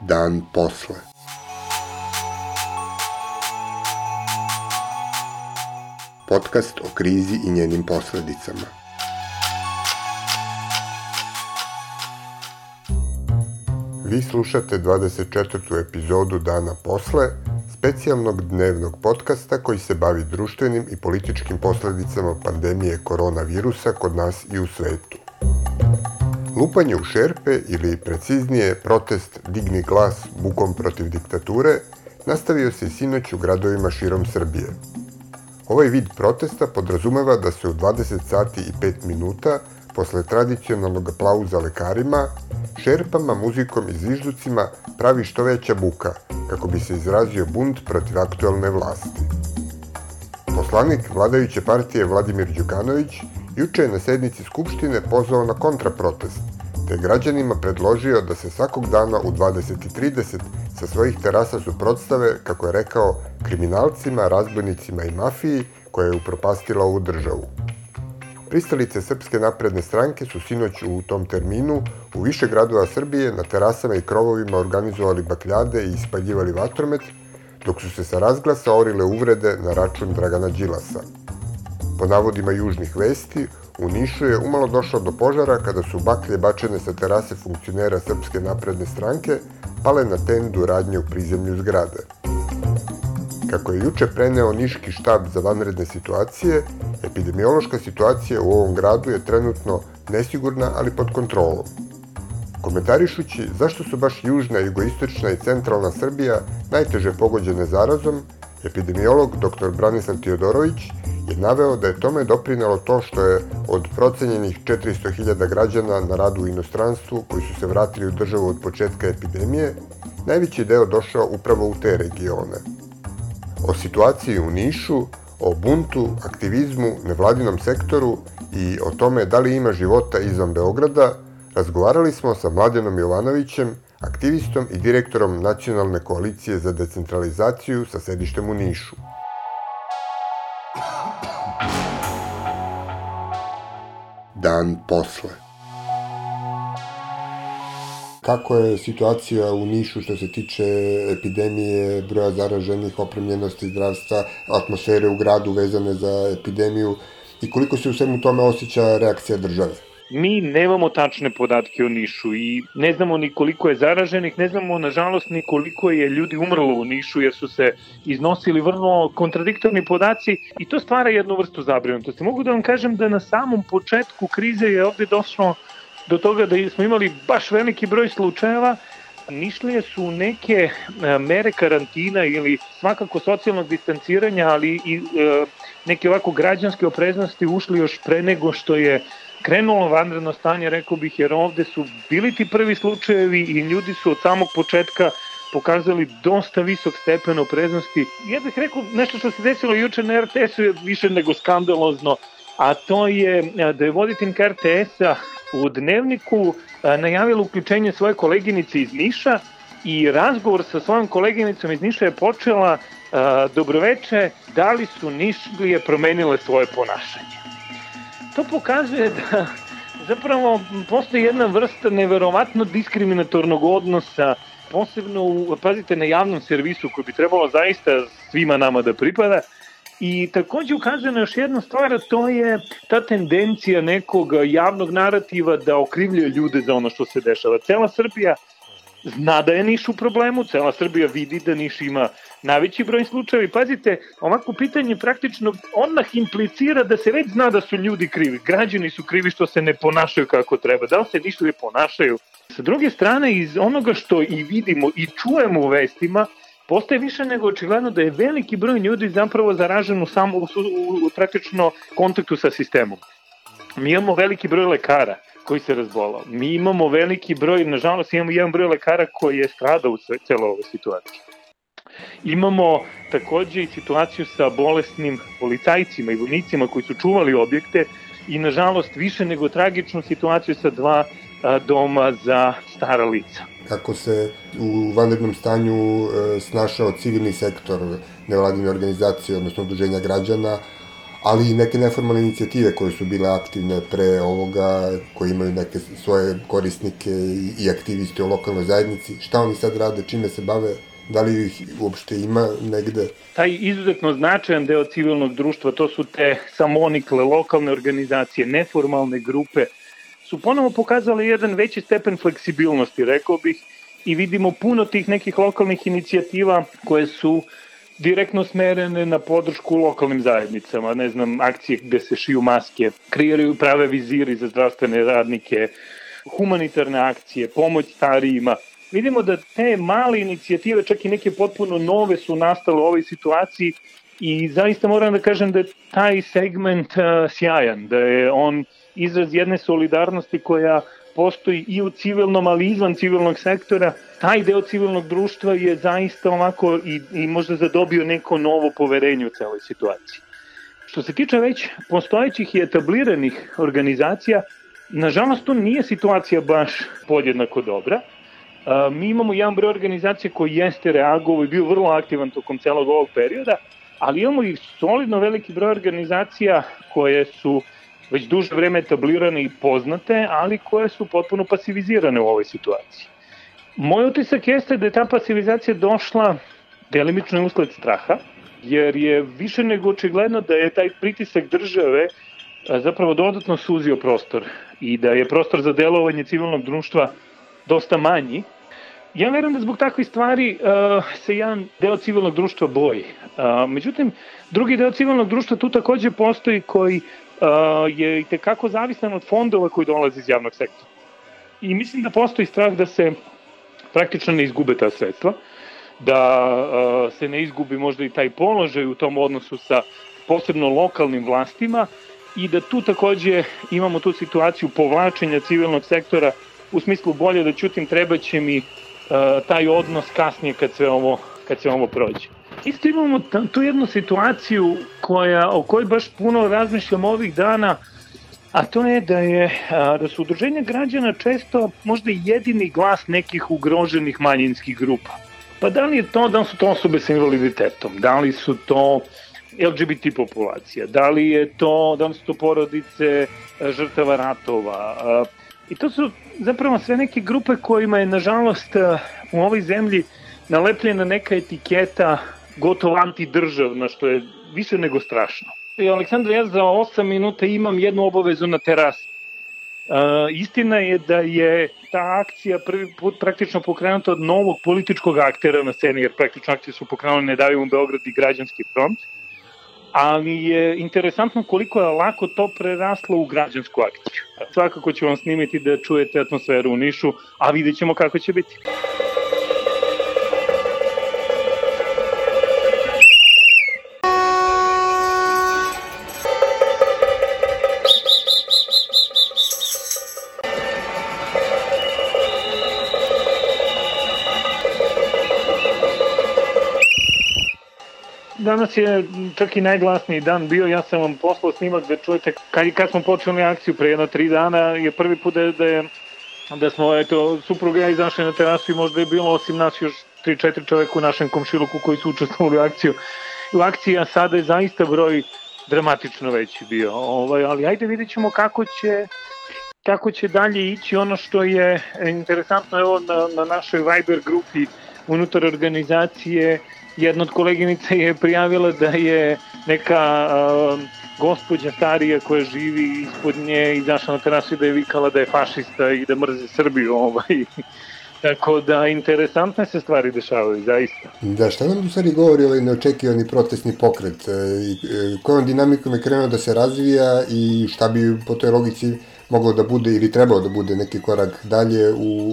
Dan posle. Podcast o krizi i njenim posledicama. Vi slušate 24. epizodu Dana posle, specijalnog dnevnog podcasta koji se bavi društvenim i političkim posledicama pandemije koronavirusa kod nas i u svetu. Lupanje u šerpe ili preciznije protest Digni glas bukom protiv diktature nastavio se sinoć u gradovima širom Srbije. Ovaj vid protesta podrazumeva da se u 20 sati i 5 minuta posle tradicionalnog aplauza lekarima, šerpama, muzikom i zvižducima pravi što veća buka, kako bi se izrazio bunt protiv aktualne vlasti. Poslanik vladajuće partije Vladimir Đukanović juče je na sednici Skupštine pozvao na kontraprotest, te građanima predložio da se svakog dana u 20.30 sa svojih terasa suprotstave, kako je rekao, kriminalcima, razbojnicima i mafiji koja je upropastila ovu državu. Pristalice Srpske napredne stranke su sinoć u tom terminu u više gradova Srbije na terasama i krovovima organizovali bakljade i ispaljivali vatromet, dok su se sa razglasa orile uvrede na račun Dragana Đilasa. Po navodima južnih vesti, u Nišu je umalo došlo do požara kada su baklje bačene sa terase funkcionera Srpske napredne stranke pale na tendu radnje u prizemlju zgrade. Kako je juče preneo Niški štab za vanredne situacije, epidemiološka situacija u ovom gradu je trenutno nesigurna, ali pod kontrolom. Komentarišući zašto su baš južna, jugoistočna i centralna Srbija najteže pogođene zarazom, epidemiolog dr. Branislav Teodorović je naveo da je tome doprinelo to što je od procenjenih 400.000 građana na radu u inostranstvu koji su se vratili u državu od početka epidemije, najveći deo došao upravo u te regione. O situaciji u Nišu, o buntu, aktivizmu, nevladinom sektoru i o tome da li ima života izvan Beograda, razgovarali smo sa Mladenom Jovanovićem, aktivistom i direktorom Nacionalne koalicije za decentralizaciju sa sedištem u Nišu. Dan posle. Kako je situacija u Nišu što se tiče epidemije, broja zaraženih, opremljenosti zdravstva, atmosfere u gradu vezane za epidemiju i koliko se u svemu tome osjeća reakcija države? Mi nemamo tačne podatke o Nišu i ne znamo ni koliko je zaraženih, ne znamo nažalost ni koliko je ljudi umrlo u Nišu jer su se iznosili vrlo kontradiktorni podaci i to stvara jednu vrstu zabrinutosti. Mogu da vam kažem da na samom početku krize je ovde došlo do toga da smo imali baš veliki broj slučajeva Nišlije su neke e, mere karantina ili svakako socijalnog distanciranja, ali i e, neke ovako građanske opreznosti ušli još pre nego što je krenulo vanredno stanje, rekao bih, jer ovde su bili ti prvi slučajevi i ljudi su od samog početka pokazali dosta visok stepen opreznosti. Ja bih rekao, nešto što se desilo juče na RTS-u je više nego skandalozno, a to je da je voditeljka RTS-a u dnevniku najavila uključenje svoje koleginice iz Niša i razgovor sa svojom koleginicom iz Niša je počela dobroveče, da li su Nišlije promenile svoje ponašanje? To pokazuje da zapravo postoji jedna vrsta neverovatno diskriminatornog odnosa posebno, pazite, na javnom servisu koji bi trebalo zaista svima nama da pripada, I takođe ukazuje na još jednu stvar, to je ta tendencija nekog javnog narativa da okrivljuje ljude za ono što se dešava. Cela Srbija zna da je Niš u problemu, cela Srbija vidi da Niš ima najveći broj slučajeva i pazite, ovako pitanje praktično odmah implicira da se već zna da su ljudi krivi. Građani su krivi što se ne ponašaju kako treba. Da li se ništa ne ponašaju? Sa druge strane, iz onoga što i vidimo i čujemo u vestima, postaje više nego očigledno da je veliki broj ljudi zapravo zaražen u, samo, u, u, u praktično kontaktu sa sistemom. Mi imamo veliki broj lekara koji se razbolao. Mi imamo veliki broj, nažalost imamo jedan broj lekara koji je stradao u celoj ovoj situaciji. Imamo takođe i situaciju sa bolesnim policajcima i vojnicima koji su čuvali objekte i nažalost više nego tragičnu situaciju sa dva doma za stara lica. Kako se u vanrednom stanju e, snašao civilni sektor nevladine organizacije, odnosno udruženja građana, ali i neke neformalne inicijative koje su bile aktivne pre ovoga, koje imaju neke svoje korisnike i, i aktiviste u lokalnoj zajednici. Šta oni sad rade, čime se bave, da li ih uopšte ima negde? Taj izuzetno značajan deo civilnog društva, to su te samonikle, lokalne organizacije, neformalne grupe, su ponovo pokazali jedan veći stepen fleksibilnosti, rekao bih, i vidimo puno tih nekih lokalnih inicijativa koje su direktno smerene na podršku lokalnim zajednicama, ne znam, akcije gde se šiju maske, kreiraju prave viziri za zdravstvene radnike, humanitarne akcije, pomoć starijima. Vidimo da te male inicijative, čak i neke potpuno nove su nastale u ovoj situaciji i zaista moram da kažem da je taj segment uh, sjajan, da je on izraz jedne solidarnosti koja postoji i u civilnom, ali izvan civilnog sektora, taj deo civilnog društva je zaista ovako i, i možda zadobio neko novo poverenje u celoj situaciji. Što se tiče već postojećih i etabliranih organizacija, nažalost to nije situacija baš podjednako dobra. Mi imamo jedan broj organizacija koji jeste reagovao i bio vrlo aktivan tokom celog ovog perioda, ali imamo i solidno veliki broj organizacija koje su već duže vreme etablirane i poznate, ali koje su potpuno pasivizirane u ovoj situaciji. Moj utisak jeste da je ta pasivizacija došla delimično usled straha, jer je više nego očigledno da je taj pritisak države zapravo dodatno suzio prostor i da je prostor za delovanje civilnog društva dosta manji. Ja verujem da zbog takvih stvari uh, se jedan deo civilnog društva boji. Uh, međutim, drugi deo civilnog društva tu takođe postoji koji uh, je i tekako zavisan od fondova koji dolaze iz javnog sektora. I mislim da postoji strah da se praktično ne izgube ta sredstva, da uh, se ne izgubi možda i taj položaj u tom odnosu sa posebno lokalnim vlastima i da tu takođe imamo tu situaciju povlačenja civilnog sektora u smislu bolje da ćutim treba će mi taj odnos kasnije kad sve ovo, kad sve ovo prođe. Isto imamo tu jednu situaciju koja, o kojoj baš puno razmišljam ovih dana, a to je da je da su udruženja građana često možda jedini glas nekih ugroženih manjinskih grupa. Pa da li je to, da li su to osobe sa invaliditetom, da li su to LGBT populacija, da li je to, da li su to porodice žrtava ratova. I to su zapravo sve neke grupe kojima je, nažalost, u ovoj zemlji nalepljena neka etiketa gotovo antidržavna, što je više nego strašno. I Aleksandar, ja za 8 minuta imam jednu obavezu na terasi. Uh, istina je da je ta akcija prvi put praktično pokrenuta od novog političkog aktera na sceni, jer praktično akcije su pokrenuli Ne davimo Beograd i građanski front, ali je interesantno koliko je lako to preraslo u građansku akciju. Svakako ću vam snimiti da čujete atmosferu u Nišu, a vidjet ćemo kako će biti. Danas je čak i najglasniji dan bio, ja sam vam poslao snimak da čujete kad, kad smo počeli akciju pre jedno tri dana je prvi put da, da, je, da smo, eto, supruga ja izašli na terasu i možda je bilo osim nas još 3-4 čoveka u našem komšiluku koji su učestvovali u akciju. U akciji, a sada je zaista broj dramatično veći bio. Ovaj, ali ajde vidjet ćemo kako će kako će dalje ići ono što je interesantno evo na, na našoj Viber grupi unutar organizacije jedna od koleginica je prijavila da je neka uh, gospođa starija koja živi ispod nje izašla na terasu i da je vikala da je fašista i da mrze Srbiju. Ovaj. Tako da, interesantne se stvari dešavaju, zaista. Da, šta nam u stvari govori ovaj neočekivani protestni pokret? E, e, kojom dinamikom je krenuo da se razvija i šta bi po toj logici moglo da bude ili trebao da bude neki korak dalje u,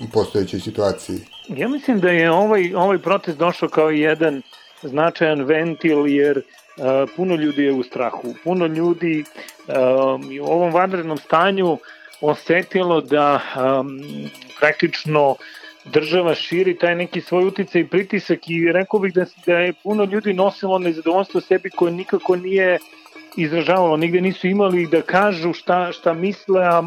u postojećoj situaciji? Ja mislim da je ovaj, ovaj protest došao kao jedan značajan ventil jer uh, puno ljudi je u strahu. Puno ljudi uh, u ovom vanrednom stanju osetilo da um, praktično država širi taj neki svoj uticaj i pritisak i rekao bih da, da je puno ljudi nosilo nezadovoljstvo sebi koje nikako nije izražavalo, nigde nisu imali da kažu šta, šta misle, a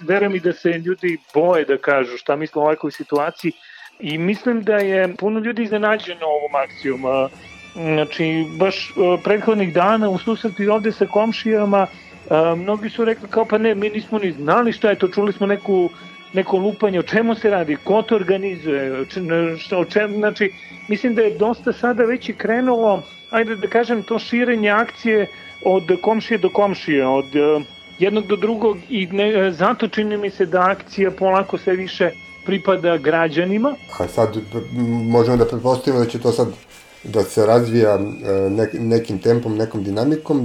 verujem i da se ljudi boje da kažu šta misle o ovakvoj situaciji I mislim da je puno ljudi iznenađeno ovom akcijom. Znači, baš prethodnih dana u susreti ovde sa komšijama, mnogi su rekli kao pa ne, mi nismo ni znali šta je to, čuli smo neku neko lupanje, o čemu se radi, ko to organizuje, o čem, znači, mislim da je dosta sada već i krenulo, ajde da kažem, to širenje akcije od komšije do komšije, od uh, jednog do drugog i ne, zato čini mi se da akcija polako sve više pripada građanima. A sad možemo da pretpostavimo da će to sad da se razvija e, nekim tempom, nekom dinamikom,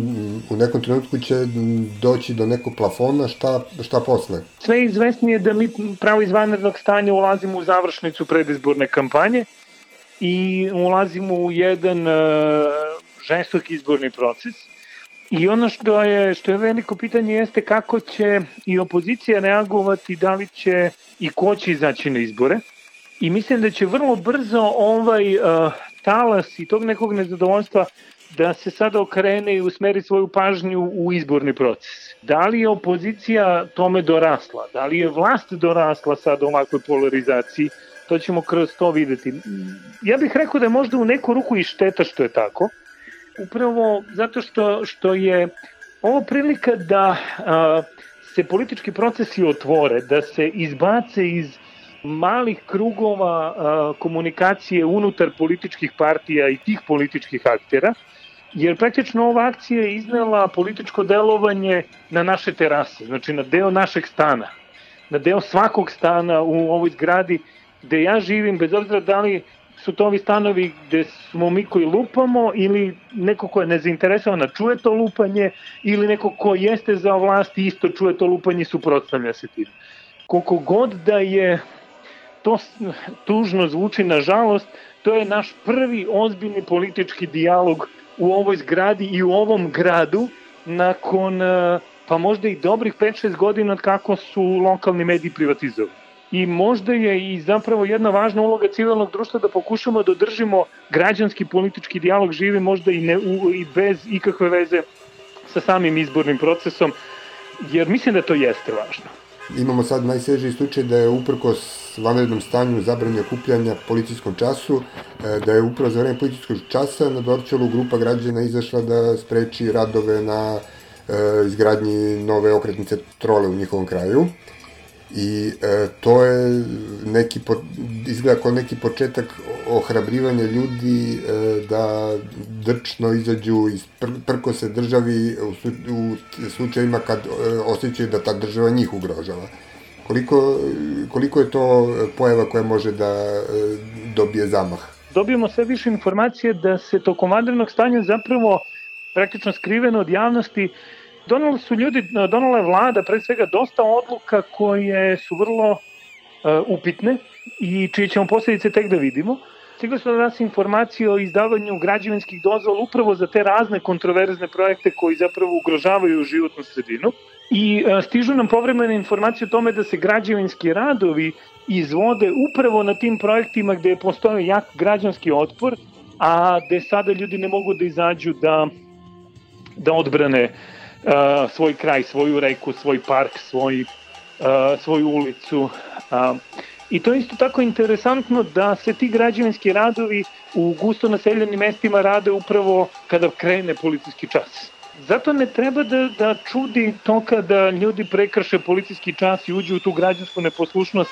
u nekom trenutku će doći do nekog plafona, šta, šta posle? Sve izvesnije da mi pravo izvanrednog stanja ulazimo u završnicu predizborne kampanje i ulazimo u jedan uh, žestok izborni proces. I ono što je, što je veliko pitanje jeste kako će i opozicija reagovati, da li će i ko će izaći na izbore. I mislim da će vrlo brzo ovaj uh, talas i tog nekog nezadovoljstva da se sada okrene i usmeri svoju pažnju u izborni proces. Da li je opozicija tome dorasla? Da li je vlast dorasla sad ovakvoj polarizaciji? To ćemo kroz to videti. Ja bih rekao da je možda u neku ruku i šteta što je tako. Upravo zato što, što je ovo prilika da a, se politički procesi otvore, da se izbace iz malih krugova a, komunikacije unutar političkih partija i tih političkih aktera, jer praktično ova akcija je iznela političko delovanje na naše terase, znači na deo našeg stana, na deo svakog stana u ovoj zgradi gde ja živim, bez obzira da li su to ovi stanovi gde smo mi koji lupamo ili neko ko je nezainteresovan da čuje to lupanje ili neko ko jeste za vlast isto čuje to lupanje i suprotstavlja se tim. Koliko god da je to tužno zvuči nažalost, to je naš prvi ozbiljni politički dijalog u ovoj zgradi i u ovom gradu nakon eh, pa možda i dobrih 5-6 godina od kako su lokalni mediji privatizovani. I možda je i zapravo jedna važna uloga civilnog društva da pokušamo da održimo građanski politički dijalog živi možda i, ne, u, i bez ikakve veze sa samim izbornim procesom, jer mislim da to jeste važno. Imamo sad najsvežiji slučaj da je uprkos vanrednom stanju zabranje okupljanja policijskom času, e, da je upravo za vreme policijskog časa na Dorčelu grupa građana izašla da spreči radove na e, izgradnji nove okretnice trole u njihovom kraju. I e, to je neki, po, izgleda kao neki početak ohrabrivanja ljudi e, da drčno izađu iz pr, prko se državi u, u slučajima kad e, osjećaju da ta država njih ugrožava. Koliko, koliko je to pojava koja može da e, dobije zamah? Dobijemo sve više informacije da se tokom vanrednog stanja zapravo praktično skriveno od javnosti donali su ljudi, donala je vlada pre svega dosta odluka koje su vrlo uh, upitne i čije ćemo posledice tek da vidimo. Stigli su da nas informacije o izdavanju građevinskih dozvola upravo za te razne kontroverzne projekte koji zapravo ugrožavaju životnu sredinu. I uh, stižu nam povremene informacije o tome da se građevinski radovi izvode upravo na tim projektima gde postoje jak građanski otpor, a gde sada ljudi ne mogu da izađu da, da odbrane uh, uh, svoj kraj, svoju reku, svoj park, svoj, uh, svoju ulicu. Uh, I to je isto tako interesantno da se ti građevinski radovi u gusto naseljenim mestima rade upravo kada krene policijski čas. Zato ne treba da, da čudi to kada ljudi prekrše policijski čas i uđu u tu građansku neposlušnost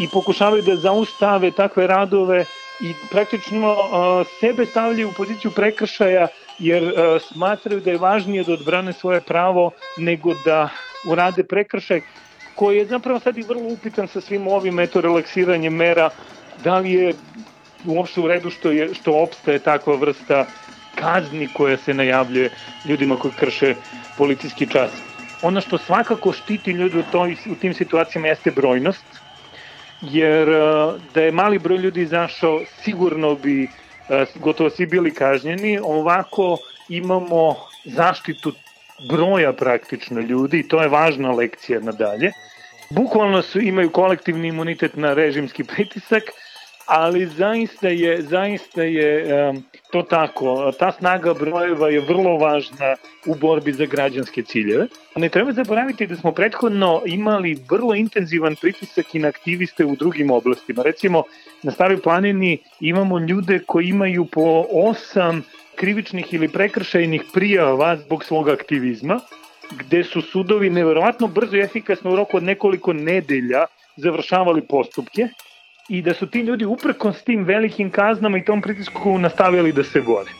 i pokušavaju da zaustave takve radove i praktično uh, sebe stavljaju u poziciju prekršaja jer uh, smatraju da je važnije da odbrane svoje pravo nego da urade prekršaj koji je zapravo sad i vrlo upitan sa svim ovim eto relaksiranjem mera da li je uopšte u redu što, je, što opstaje takva vrsta kazni koja se najavljuje ljudima koji krše policijski čas. Ono što svakako štiti ljudi u, toj, u tim situacijama jeste brojnost, jer da je mali broj ljudi izašao, sigurno bi E, gotovo svi bili kažnjeni, ovako imamo zaštitu broja praktično ljudi i to je važna lekcija nadalje. Bukvalno su, imaju kolektivni imunitet na režimski pritisak, ali zaista je, zaista je um, to tako. Ta snaga brojeva je vrlo važna u borbi za građanske ciljeve. Ne treba zaboraviti da smo prethodno imali vrlo intenzivan pritisak i na aktiviste u drugim oblastima. Recimo, na Staroj planini imamo ljude koji imaju po osam krivičnih ili prekršajnih prijava zbog svog aktivizma, gde su sudovi neverovatno brzo i efikasno u roku od nekoliko nedelja završavali postupke i da su ti ljudi uprkos tim velikim kaznama i tom pritisku nastavili da se bore.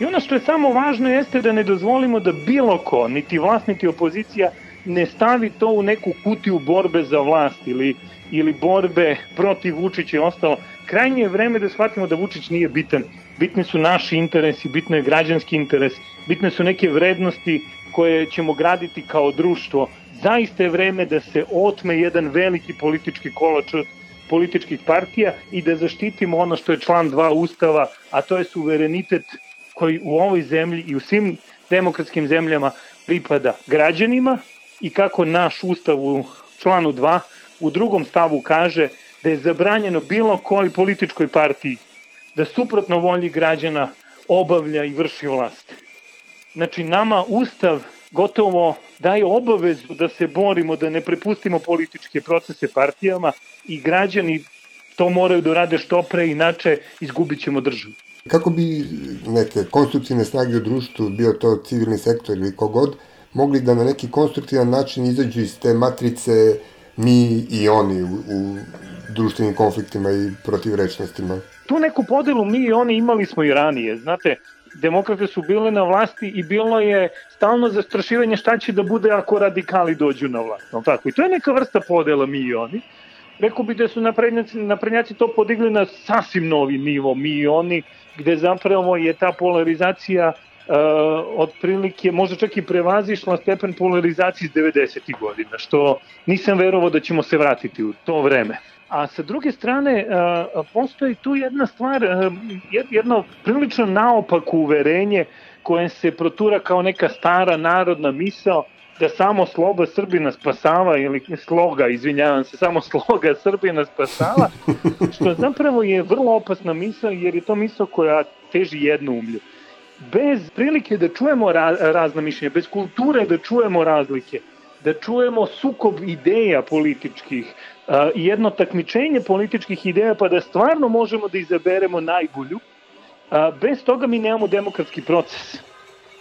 I ono što je samo važno jeste da ne dozvolimo da bilo ko, niti vlast, niti opozicija, ne stavi to u neku kutiju borbe za vlast ili, ili borbe protiv Vučića i ostalo. Krajnje je vreme da shvatimo da Vučić nije bitan. Bitni su naši interesi, bitno je građanski interes, bitne su neke vrednosti koje ćemo graditi kao društvo. Zaista je vreme da se otme jedan veliki politički kolač političkih partija i da zaštitimo ono što je član 2 Ustava, a to je suverenitet koji u ovoj zemlji i u svim demokratskim zemljama pripada građanima i kako naš Ustav u članu 2 u drugom stavu kaže da je zabranjeno bilo kojoj političkoj partiji da suprotno volji građana obavlja i vrši vlast. Znači, nama Ustav gotovo daje obavezu da se borimo, da ne prepustimo političke procese partijama i građani to moraju da rade što pre, inače izgubit ćemo državu. Kako bi neke konstruktivne snage u društvu, bio to civilni sektor ili kogod, mogli da na neki konstruktivan način izađu iz te matrice mi i oni u, u društvenim konfliktima i protivrečnostima? Tu neku podelu mi i oni imali smo i ranije. Znate, demokrate su bile na vlasti i bilo je stalno zastrašivanje šta će da bude ako radikali dođu na vlast. No, tako? I to je neka vrsta podela mi i oni. Rekao bi da su naprednjaci, naprednjaci to podigli na sasvim novi nivo, mi i oni, gde zapravo je ta polarizacija uh, otprilike možda čak i prevazišla stepen polarizacije iz 90. godina, što nisam verovao da ćemo se vratiti u to vreme. A sa druge strane, postoji tu jedna stvar, jedno prilično naopako uverenje koje se protura kao neka stara narodna misao da samo sloga Srbina spasava ili sloga, izvinjavam se, samo sloga Srbina spasava, što zapravo je vrlo opasna misao jer je to misao koja teži jednu umlju. Bez prilike da čujemo ra razna mišljenja, bez kulture da čujemo razlike, da čujemo sukob ideja političkih, jedno takmičenje političkih ideja pa da stvarno možemo da izaberemo najbolju, bez toga mi nemamo demokratski proces.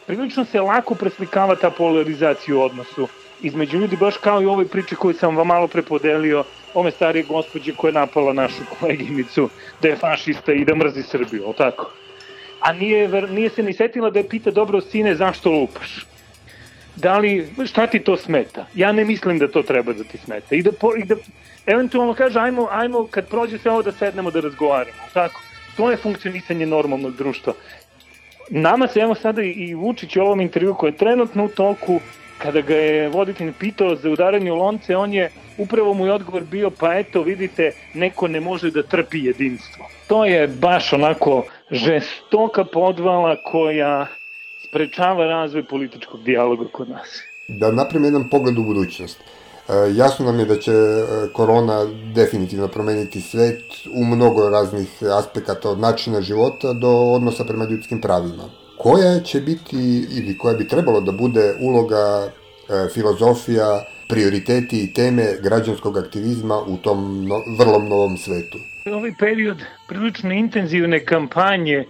Prilično se lako preslikava ta polarizacija u odnosu između ljudi, baš kao i u ovoj priči koju sam vam malo prepodelio, ome starije gospođe koja je napala našu koleginicu da je fašista i da mrzi Srbiju, o tako? A nije, nije se ni setila da je pita dobro sine zašto lupaš da li, šta ti to smeta? Ja ne mislim da to treba da ti smeta. I da, po, i da eventualno kaže, ajmo, ajmo kad prođe sve ovo da sednemo da razgovaramo. Tako? To je funkcionisanje normalnog društva. Nama se evo sada i Vučić u ovom intervju koji je trenutno u toku, kada ga je voditelj pitao za udaranje u lonce, on je, upravo mu je odgovor bio, pa eto, vidite, neko ne može da trpi jedinstvo. To je baš onako žestoka podvala koja sprečava razvoj političkog dijaloga kod nas. Da napravim jedan pogled u budućnost. E, jasno nam je da će e, korona definitivno promeniti svet u mnogo raznih aspekata od načina života do odnosa prema ljudskim pravima. Koja će biti ili koja bi trebalo da bude uloga, e, filozofija, prioriteti i teme građanskog aktivizma u tom no, vrlo novom svetu? Ovaj period prilično intenzivne kampanje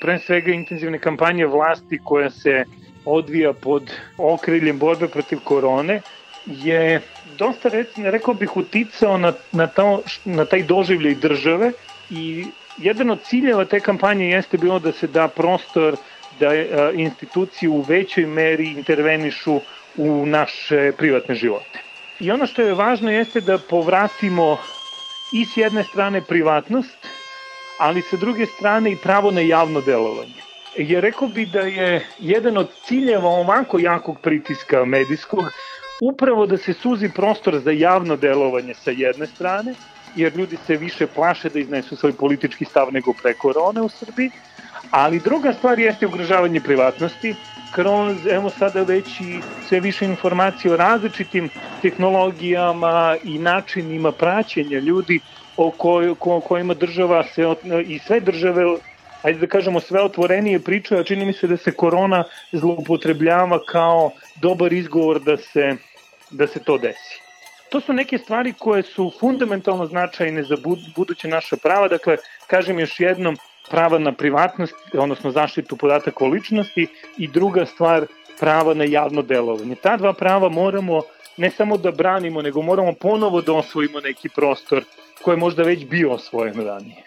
pre svega intenzivne kampanje vlasti koja se odvija pod okriljem borbe protiv korone je dosta, recimo, rekao bih, uticao na, na, to, na taj doživljaj države i jedan od ciljeva te kampanje jeste bilo da se da prostor da a, institucije u većoj meri intervenišu u naše privatne živote. I ono što je važno jeste da povratimo i s jedne strane privatnost, ali sa druge strane i pravo na javno delovanje. Jer rekao bi da je jedan od ciljeva ovako jakog pritiska medijskog upravo da se suzi prostor za javno delovanje sa jedne strane, jer ljudi se više plaše da iznesu svoj politički stav nego pre korone u Srbiji, ali druga stvar jeste ugrožavanje privatnosti kroz, evo sada već i sve više informacije o različitim tehnologijama i načinima praćenja ljudi o koj, ko, kojima država se, i sve države ajde da kažemo, sve otvorenije pričaju, a čini mi se da se korona zloupotrebljava kao dobar izgovor da se, da se to desi. To su neke stvari koje su fundamentalno značajne za buduće naša prava, dakle, kažem još jednom, prava na privatnost, odnosno zaštitu podataka o ličnosti i druga stvar, prava na javno delovanje. Ta dva prava moramo ne samo da branimo, nego moramo ponovo da osvojimo neki prostor koji je možda već bio osvojen ranije.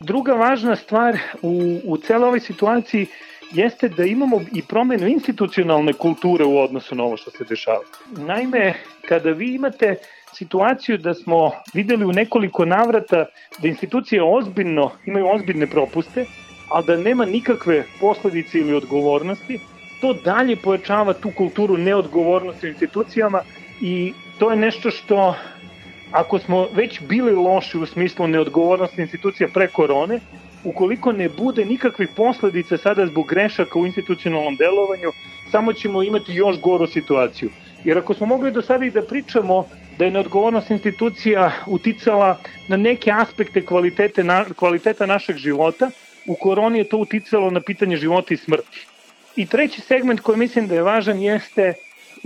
Druga važna stvar u, u celoj ovoj situaciji jeste da imamo i promenu institucionalne kulture u odnosu na ovo što se dešava. Naime, kada vi imate situaciju da smo videli u nekoliko navrata da institucije ozbiljno imaju ozbiljne propuste, ali da nema nikakve posledice ili odgovornosti, to dalje pojačava tu kulturu neodgovornosti u institucijama i to je nešto što ako smo već bili loši u smislu neodgovornosti institucija pre korone, ukoliko ne bude nikakvih posledica sada zbog grešaka u institucionalnom delovanju, samo ćemo imati još goru situaciju. Jer ako smo mogli do sada i da pričamo da je neodgovornost institucija uticala na neke aspekte kvalitete na, kvaliteta našeg života, u koroni je to uticalo na pitanje života i smrti. I treći segment koji mislim da je važan jeste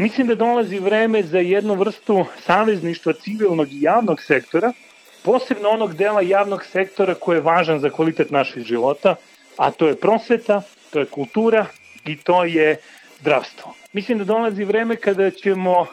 Mislim da dolazi vreme za jednu vrstu savezništva civilnog i javnog sektora, posebno onog dela javnog sektora koji je važan za kvalitet naših života, a to je prosveta, to je kultura i to je zdravstvo. Mislim da dolazi vreme kada ćemo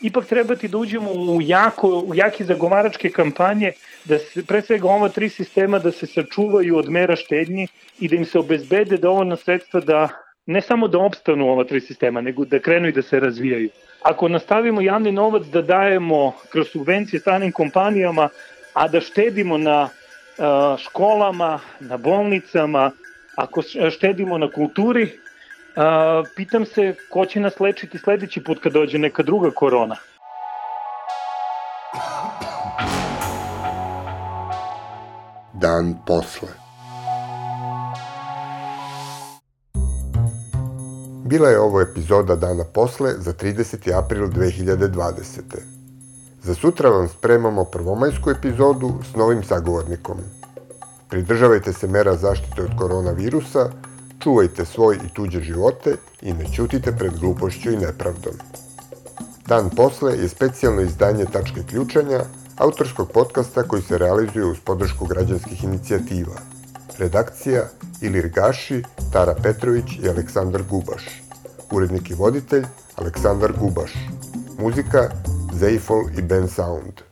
ipak trebati da uđemo u, jako, u jake zagovaračke kampanje, da se, pre svega ova tri sistema da se sačuvaju od mera štednji i da im se obezbede dovoljno sredstva da ne samo da opstanu ova tri sistema, nego da krenu i da se razvijaju. Ako nastavimo javni novac da dajemo kroz subvencije stranim kompanijama, a da štedimo na školama, na bolnicama, ako štedimo na kulturi, pitam se ko će nas lečiti sledeći put kad dođe neka druga korona. Dan posle. Bila je ovo epizoda dana posle za 30. april 2020. Za sutra vam spremamo prvomajsku epizodu s novim sagovornikom. Pridržavajte se mera zaštite od koronavirusa, čuvajte svoj i tuđe živote i ne ćutite pred glupošću i nepravdom. Dan posle je specijalno izdanje Tačke ključanja, autorskog podcasta koji se realizuje uz podršku građanskih inicijativa. Redakcija Ilir Gaši, Tara Petrović i Aleksandar Gubaš. Urednik i voditelj Aleksandar Gubaš. Muzika Zeifol i Ben Sound.